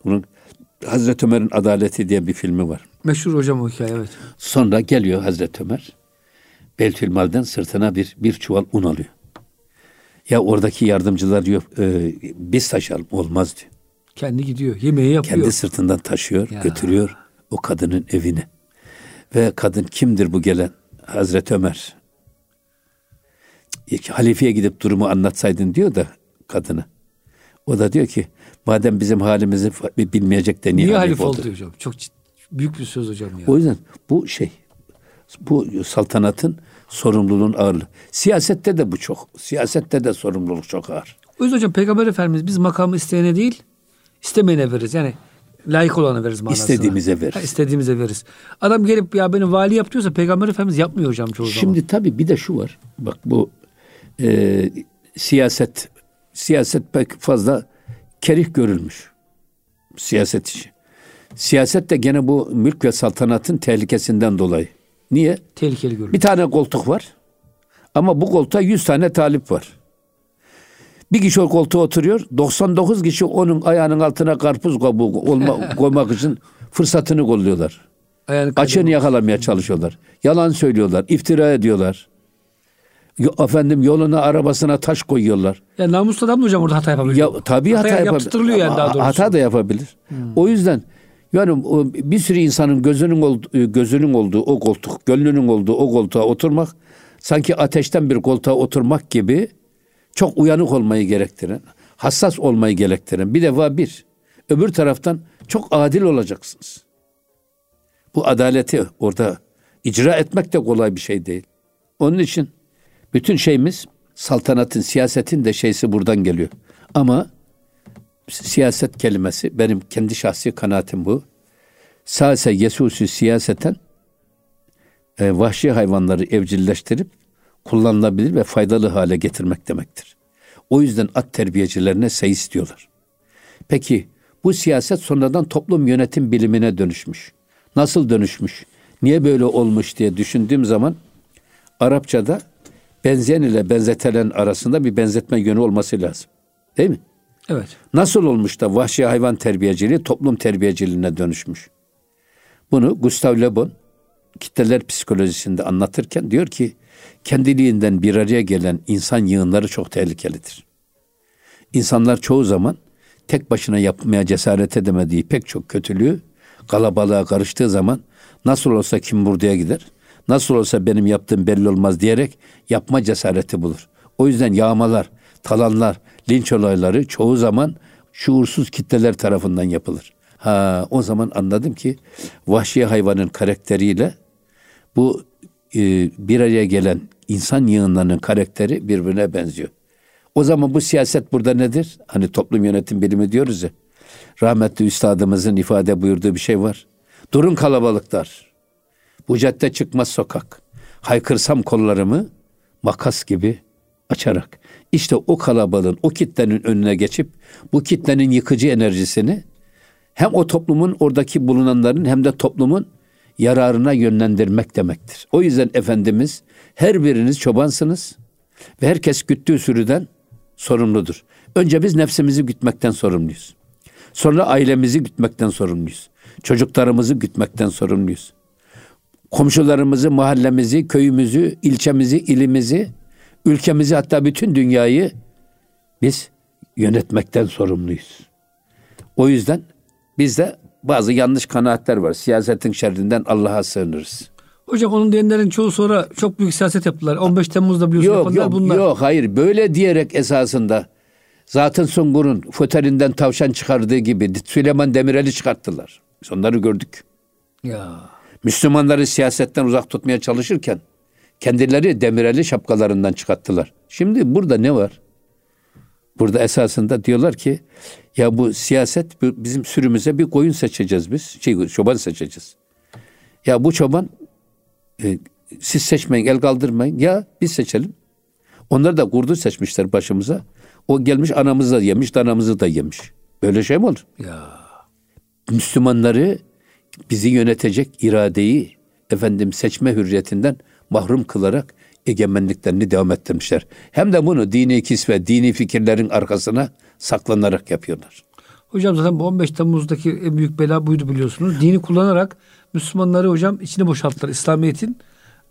Bunun Hazreti Ömer'in Adaleti diye bir filmi var. Meşhur hocam o hikaye evet. Sonra geliyor Hazreti Ömer. Beltülmal'den sırtına bir, bir çuval un alıyor. Ya oradaki yardımcılar diyor e, biz taşıyalım olmaz diyor. Kendi gidiyor. Yemeği yapıyor. Kendi sırtından taşıyor, Ya. götürüyor o kadının evine. Ve kadın kimdir bu gelen? Hazreti Ömer. Halifeye gidip durumu anlatsaydın diyor da kadına. O da diyor ki madem bizim halimizi bilmeyecek de niye, Niye halife oldu? oldu hocam? Çok büyük bir söz hocam ya. O yüzden bu şey bu saltanatın sorumluluğun ağırlığı. Siyasette de bu çok. Siyasette de sorumluluk çok ağır. O yüzden hocam Peygamber Efendimiz biz makamı isteyene değil istemeyene veririz. Yani Layık olanı veririz manasına. İstediğimize veririz. Ha, istediğimize veririz. Adam gelip ya beni vali yap diyorsa Peygamber Efendimiz yapmıyor hocam çoğu zaman. Şimdi tabii bir de şu var. Bak bu e, siyaset siyaset pek fazla kerih görülmüş. Siyaset işi. Siyaset de gene bu mülk ve saltanatın tehlikesinden dolayı. Niye? Tehlikeli görülüyor. Bir tane koltuk var. Ama bu koltuğa 100 tane talip var. Bir kişi o koltuğa oturuyor. 99 kişi onun ayağının altına karpuz kabuğu olma, koymak için fırsatını kolluyorlar. Ayağını Açığını yakalamaya çalışıyorlar. Yalan söylüyorlar. iftira ediyorlar. Efendim yoluna arabasına taş koyuyorlar. Ya namuslu adam da hocam orada hata yapabiliyor. Ya tabii hata, Hata yapabilir. yani daha doğrusu. Hmm. Hata da yapabilir. O yüzden yani bir sürü insanın gözünün olduğu, gözünün olduğu o koltuk, gönlünün olduğu o koltuğa oturmak sanki ateşten bir koltuğa oturmak gibi çok uyanık olmayı gerektiren, hassas olmayı gerektiren bir defa bir. Öbür taraftan çok adil olacaksınız. Bu adaleti orada icra etmek de kolay bir şey değil. Onun için bütün şeyimiz saltanatın, siyasetin de şeysi buradan geliyor. Ama siyaset kelimesi benim kendi şahsi kanaatim bu. Sase yesusu siyaseten e, vahşi hayvanları evcilleştirip kullanılabilir ve faydalı hale getirmek demektir. O yüzden at terbiyecilerine seyis diyorlar. Peki bu siyaset sonradan toplum yönetim bilimine dönüşmüş. Nasıl dönüşmüş? Niye böyle olmuş diye düşündüğüm zaman Arapçada benzeyen ile benzetelen arasında bir benzetme yönü olması lazım. Değil mi? Evet. Nasıl olmuş da vahşi hayvan terbiyeciliği toplum terbiyeciliğine dönüşmüş? Bunu Gustav Le Bon kitleler psikolojisinde anlatırken diyor ki kendiliğinden bir araya gelen insan yığınları çok tehlikelidir. İnsanlar çoğu zaman tek başına yapmaya cesaret edemediği pek çok kötülüğü kalabalığa karıştığı zaman nasıl olsa kim buraya gider, nasıl olsa benim yaptığım belli olmaz diyerek yapma cesareti bulur. O yüzden yağmalar, talanlar, linç olayları çoğu zaman şuursuz kitleler tarafından yapılır. Ha o zaman anladım ki vahşi hayvanın karakteriyle bu e, bir araya gelen insan yığınlarının karakteri birbirine benziyor. O zaman bu siyaset burada nedir? Hani toplum yönetim bilimi diyoruz ya. Rahmetli üstadımızın ifade buyurduğu bir şey var. Durun kalabalıklar. Bu cadde çıkmaz sokak. Haykırsam kollarımı makas gibi açarak. İşte o kalabalığın, o kitlenin önüne geçip bu kitlenin yıkıcı enerjisini hem o toplumun oradaki bulunanların hem de toplumun yararına yönlendirmek demektir. O yüzden Efendimiz her biriniz çobansınız ve herkes güttüğü sürüden sorumludur. Önce biz nefsimizi gütmekten sorumluyuz. Sonra ailemizi gütmekten sorumluyuz. Çocuklarımızı gütmekten sorumluyuz. Komşularımızı, mahallemizi, köyümüzü, ilçemizi, ilimizi, ülkemizi hatta bütün dünyayı biz yönetmekten sorumluyuz. O yüzden bizde bazı yanlış kanaatler var. Siyasetin şerrinden Allah'a sığınırız. Hocam onun diyenlerin çoğu sonra çok büyük siyaset yaptılar. 15 Temmuz'da biliyorsun Yok yok bunlar. yok hayır böyle diyerek esasında zaten Sungur'un foterinden tavşan çıkardığı gibi Süleyman Demirel'i çıkarttılar. Biz onları gördük. Ya. Müslümanları siyasetten uzak tutmaya çalışırken kendileri Demirel'i şapkalarından çıkarttılar. Şimdi burada ne var? Burada esasında diyorlar ki ya bu siyaset bizim sürümüze bir koyun seçeceğiz biz. Şey, çoban seçeceğiz. Ya bu çoban e, siz seçmeyin el kaldırmayın. Ya biz seçelim. Onlar da kurdu seçmişler başımıza. O gelmiş anamızı da yemiş, danamızı da yemiş. Böyle şey mi olur? Ya. Müslümanları bizi yönetecek iradeyi efendim seçme hürriyetinden mahrum kılarak egemenliklerini devam ettirmişler. Hem de bunu dini kisve, dini fikirlerin arkasına saklanarak yapıyorlar. Hocam zaten bu 15 Temmuz'daki en büyük bela buydu biliyorsunuz. Dini kullanarak Müslümanları hocam içine boşalttılar İslamiyet'in.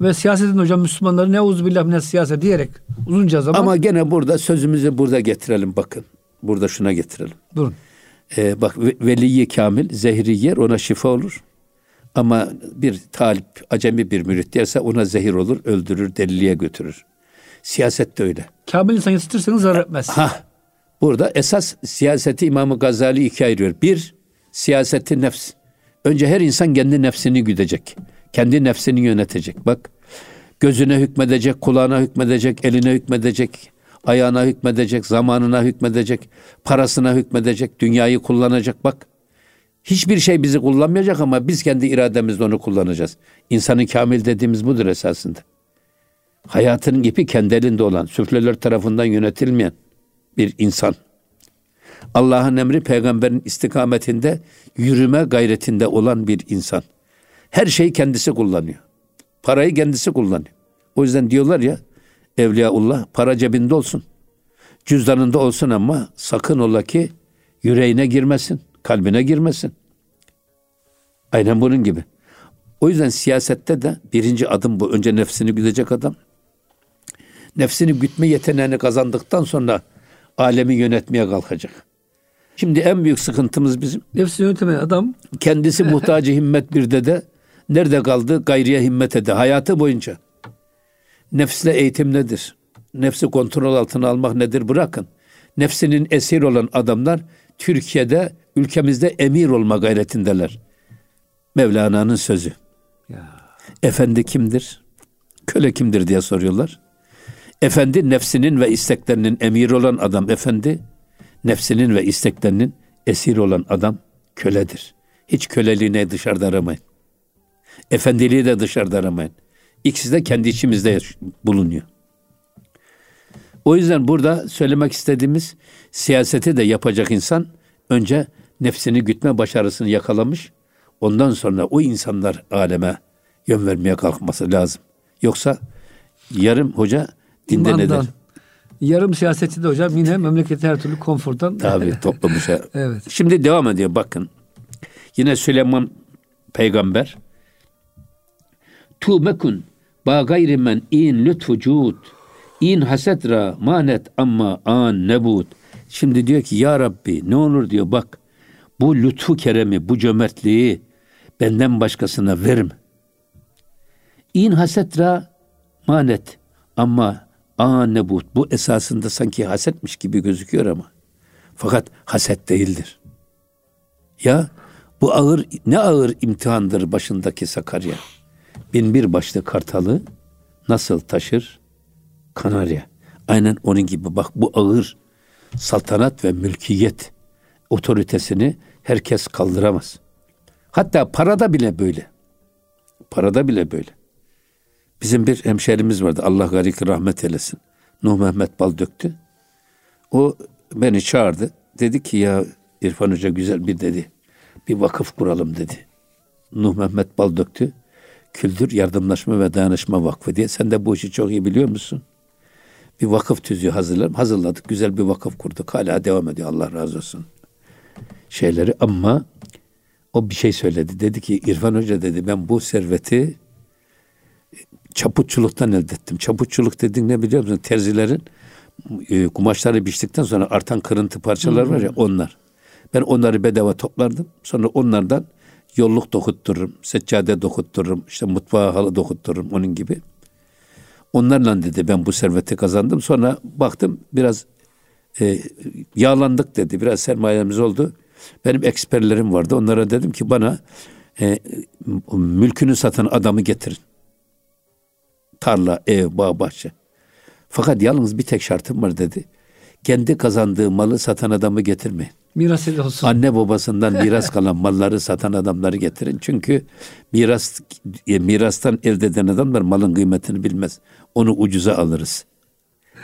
Ve siyasetin hocam Müslümanları ne billah ne siyaset diyerek uzunca zaman Ama gene burada sözümüzü burada getirelim bakın. Burada şuna getirelim. durun. Ee, bak ve- veliyi kamil zehri yer ona şifa olur. Ama bir talip acemi bir mürit derse ona zehir olur öldürür deliliğe götürür. Siyaset de öyle. Kamil insan yetiştirirseniz zarar etmez. Ha, burada esas siyaseti İmam-ı Gazali ikiye ayırıyor. Bir, siyaseti nefs. Önce her insan kendi nefsini güdecek. Kendi nefsini yönetecek. Bak, gözüne hükmedecek, kulağına hükmedecek, eline hükmedecek, ayağına hükmedecek, zamanına hükmedecek, parasına hükmedecek, dünyayı kullanacak. Bak, Hiçbir şey bizi kullanmayacak ama biz kendi irademizle onu kullanacağız. İnsanın kamil dediğimiz budur esasında. Hayatının ipi kendi elinde olan, süfleler tarafından yönetilmeyen bir insan. Allah'ın emri peygamberin istikametinde yürüme gayretinde olan bir insan. Her şeyi kendisi kullanıyor. Parayı kendisi kullanıyor. O yüzden diyorlar ya Evliyaullah para cebinde olsun. Cüzdanında olsun ama sakın ola ki yüreğine girmesin, kalbine girmesin. Aynen bunun gibi. O yüzden siyasette de birinci adım bu. Önce nefsini güdecek adam. Nefsini gütme yeteneğini kazandıktan sonra alemi yönetmeye kalkacak. Şimdi en büyük sıkıntımız bizim. Nefsini yönetemeyen adam Kendisi muhtacı himmet bir dede. Nerede kaldı? Gayriye himmet ede. Hayatı boyunca. Nefsle eğitim nedir? Nefsi kontrol altına almak nedir? Bırakın. Nefsinin esir olan adamlar Türkiye'de, ülkemizde emir olma gayretindeler. Mevlana'nın sözü. ya, Efendi kimdir? Köle kimdir diye soruyorlar. Efendi nefsinin ve isteklerinin emir olan adam efendi, nefsinin ve isteklerinin esir olan adam köledir. Hiç köleliğini dışarıda aramayın. Efendiliği de dışarıda aramayın. İkisi de kendi içimizde bulunuyor. O yüzden burada söylemek istediğimiz siyaseti de yapacak insan önce nefsini gütme başarısını yakalamış. Ondan sonra o insanlar aleme yön vermeye kalkması lazım. Yoksa yarım hoca dinde ne der? imandan. Yarım siyaseti de hocam yine memleketi her türlü konfordan. Tabii toplumu şey. Evet. Şimdi devam ediyor bakın. Yine Süleyman peygamber Tûmekun ba gayri men in lütfu cud in hasetra manet amma an nebut. Şimdi diyor ki ya Rabbi ne olur diyor bak bu lütfu keremi bu cömertliği benden başkasına verme. İn hasetra manet ama an nebut bu esasında sanki hasetmiş gibi gözüküyor ama fakat haset değildir. Ya bu ağır ne ağır imtihandır başındaki Sakarya. Bin bir başlı kartalı nasıl taşır Kanarya. Aynen onun gibi bak bu ağır saltanat ve mülkiyet otoritesini herkes kaldıramaz. Hatta parada bile böyle. Parada bile böyle. Bizim bir hemşerimiz vardı. Allah garik rahmet eylesin. Nuh Mehmet Bal döktü. O beni çağırdı. Dedi ki ya İrfan Hoca güzel bir dedi. Bir vakıf kuralım dedi. Nuh Mehmet Bal döktü. Küldür Yardımlaşma ve Dayanışma Vakfı diye. Sen de bu işi çok iyi biliyor musun? Bir vakıf tüzüğü hazırlarım. Hazırladık. Güzel bir vakıf kurduk. Hala devam ediyor. Allah razı olsun. Şeyleri ama o bir şey söyledi. Dedi ki İrfan Hoca dedi ben bu serveti çaputçuluktan elde ettim. Çaputçuluk dediğin ne biliyor musun? Terzilerin e, kumaşları biçtikten sonra artan kırıntı parçalar var ya onlar. Ben onları bedava toplardım. Sonra onlardan yolluk dokuttururum, seccade dokuttururum, işte mutfağa halı dokuttururum onun gibi. Onlarla dedi ben bu serveti kazandım. Sonra baktım biraz e, yağlandık dedi. Biraz sermayemiz oldu. Benim eksperlerim vardı. Onlara dedim ki bana e, mülkünü satan adamı getirin. Tarla, ev, bağ, bahçe. Fakat yalnız bir tek şartım var dedi. Kendi kazandığı malı satan adamı getirmeyin. Miras olsun. Anne babasından miras kalan malları satan adamları getirin. Çünkü miras e, mirastan elde eden adamlar malın kıymetini bilmez. Onu ucuza alırız.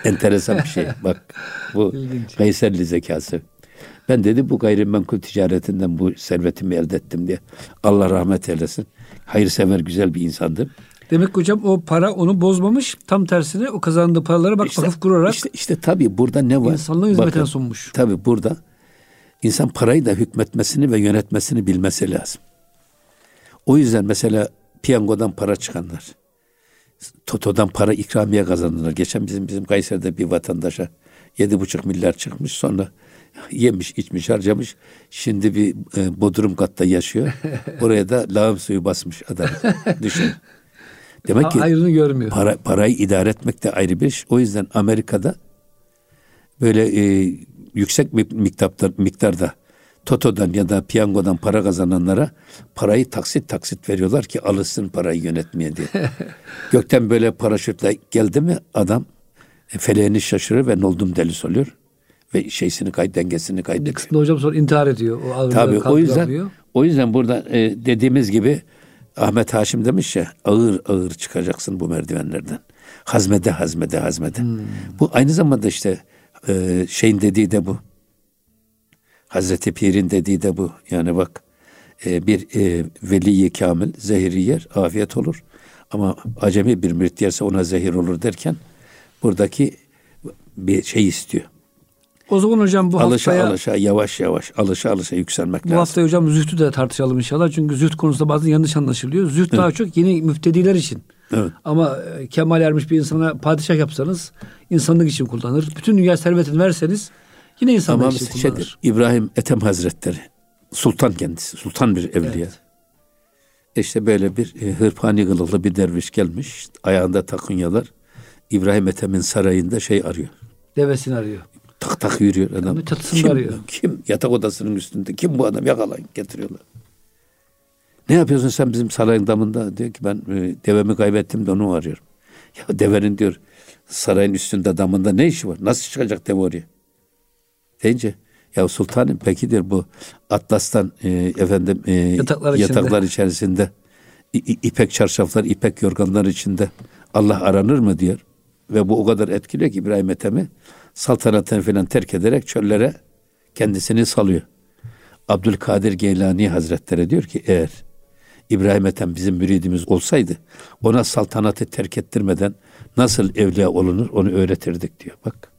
Enteresan bir şey. Bak bu İlginç. Kayserli zekası. Ben dedi bu gayrimenkul ticaretinden bu servetimi elde ettim diye. Allah rahmet eylesin. Hayırsever güzel bir insandı. Demek hocam o para onu bozmamış. Tam tersine o kazandığı paraları bak İşte- vakıf kurarak İşte, işte tabii burada ne var? insanlığa hizmetine Bakın, sunmuş. Tabii burada insan parayı da hükmetmesini ve yönetmesini bilmesi lazım. O yüzden mesela piyangodan para çıkanlar, Toto'dan para ikramiye kazanırlar. Geçen bizim bizim Kayseri'de bir vatandaşa yedi buçuk milyar çıkmış sonra yemiş, içmiş, harcamış. Şimdi bir e, bodrum katta yaşıyor. Oraya da lağım suyu basmış adam. Düşün. Demek ki Ayrını görmüyor. para, parayı idare etmek de ayrı bir iş. O yüzden Amerika'da böyle e, yüksek bir miktarda, miktarda Toto'dan ya da piyangodan para kazananlara parayı taksit taksit veriyorlar ki alışsın parayı yönetmeye diye. Gökten böyle paraşütle geldi mi adam e, feleğini şaşırır ve noldum delis oluyor. Ve şeysini kay, dengesini kaybediyor. kısmında hocam sonra intihar ediyor. O Tabii o yüzden. O yüzden burada e, dediğimiz gibi Ahmet Haşim demiş ya ağır ağır çıkacaksın bu merdivenlerden. Hazmede hazmede hazmede. Bu aynı zamanda işte e, şeyin dediği de bu. Hazreti Pir'in dediği de bu. Yani bak e, bir e, veliyi kamil zehiri yer afiyet olur. Ama acemi bir mürit yerse ona zehir olur derken buradaki bir şey istiyor. O zaman hocam bu alışa haftaya alışa yavaş yavaş alışa alışa yükselmek bu lazım. hafta hocam zühdü de tartışalım inşallah. Çünkü zühd konusunda bazen yanlış anlaşılıyor. Zühd daha çok yeni müftediler için. Evet. Ama e, kemal ermiş bir insana padişah yapsanız insanlık için kullanır. Bütün dünya servetini verseniz yine insanlık Tamam için kullanır. şeydir. İbrahim Ethem Hazretleri sultan kendisi. Sultan bir evliya. Evet. İşte böyle bir e, hırpani kılıklı bir derviş gelmiş. Ayağında takunyalar. İbrahim Ethem'in sarayında şey arıyor. Devesini arıyor. Tak tak yürüyor adam. Adamı çatısında Kim, arıyor. kim? Yatak odasının üstünde. Kim bu adam? Yakalayın getiriyorlar. Ne yapıyorsun sen bizim sarayın damında? Diyor ki ben e, devemi kaybettim de onu arıyorum. Ya devenin diyor sarayın üstünde damında ne işi var? Nasıl çıkacak deve oraya? Deyince ya sultanım peki diyor bu Atlas'tan e, efendim e, Yataklar yataklar, içerisinde i- i- ipek çarşaflar, ipek yorganlar içinde Allah aranır mı diyor. Ve bu o kadar etkiliyor ki İbrahim Ethem'i saltanatını falan terk ederek çöllere kendisini salıyor. Abdülkadir Geylani Hazretleri diyor ki eğer İbrahim Ethem bizim müridimiz olsaydı ona saltanatı terk ettirmeden nasıl evliya olunur onu öğretirdik diyor. Bak.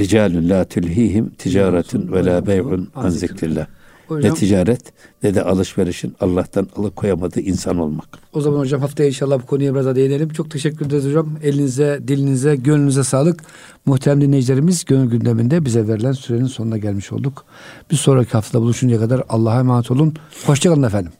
Ricalun la tulhihim ticaretun ve la bey'un an zikrillah. Ne ticaret ne de alışverişin Allah'tan alıkoyamadığı insan olmak. O zaman hocam haftaya inşallah bu konuya biraz daha değinelim. Çok teşekkür ederiz hocam. Elinize, dilinize, gönlünüze sağlık. Muhterem dinleyicilerimiz gönül gündeminde bize verilen sürenin sonuna gelmiş olduk. Bir sonraki haftada buluşuncaya kadar Allah'a emanet olun. Hoşçakalın efendim.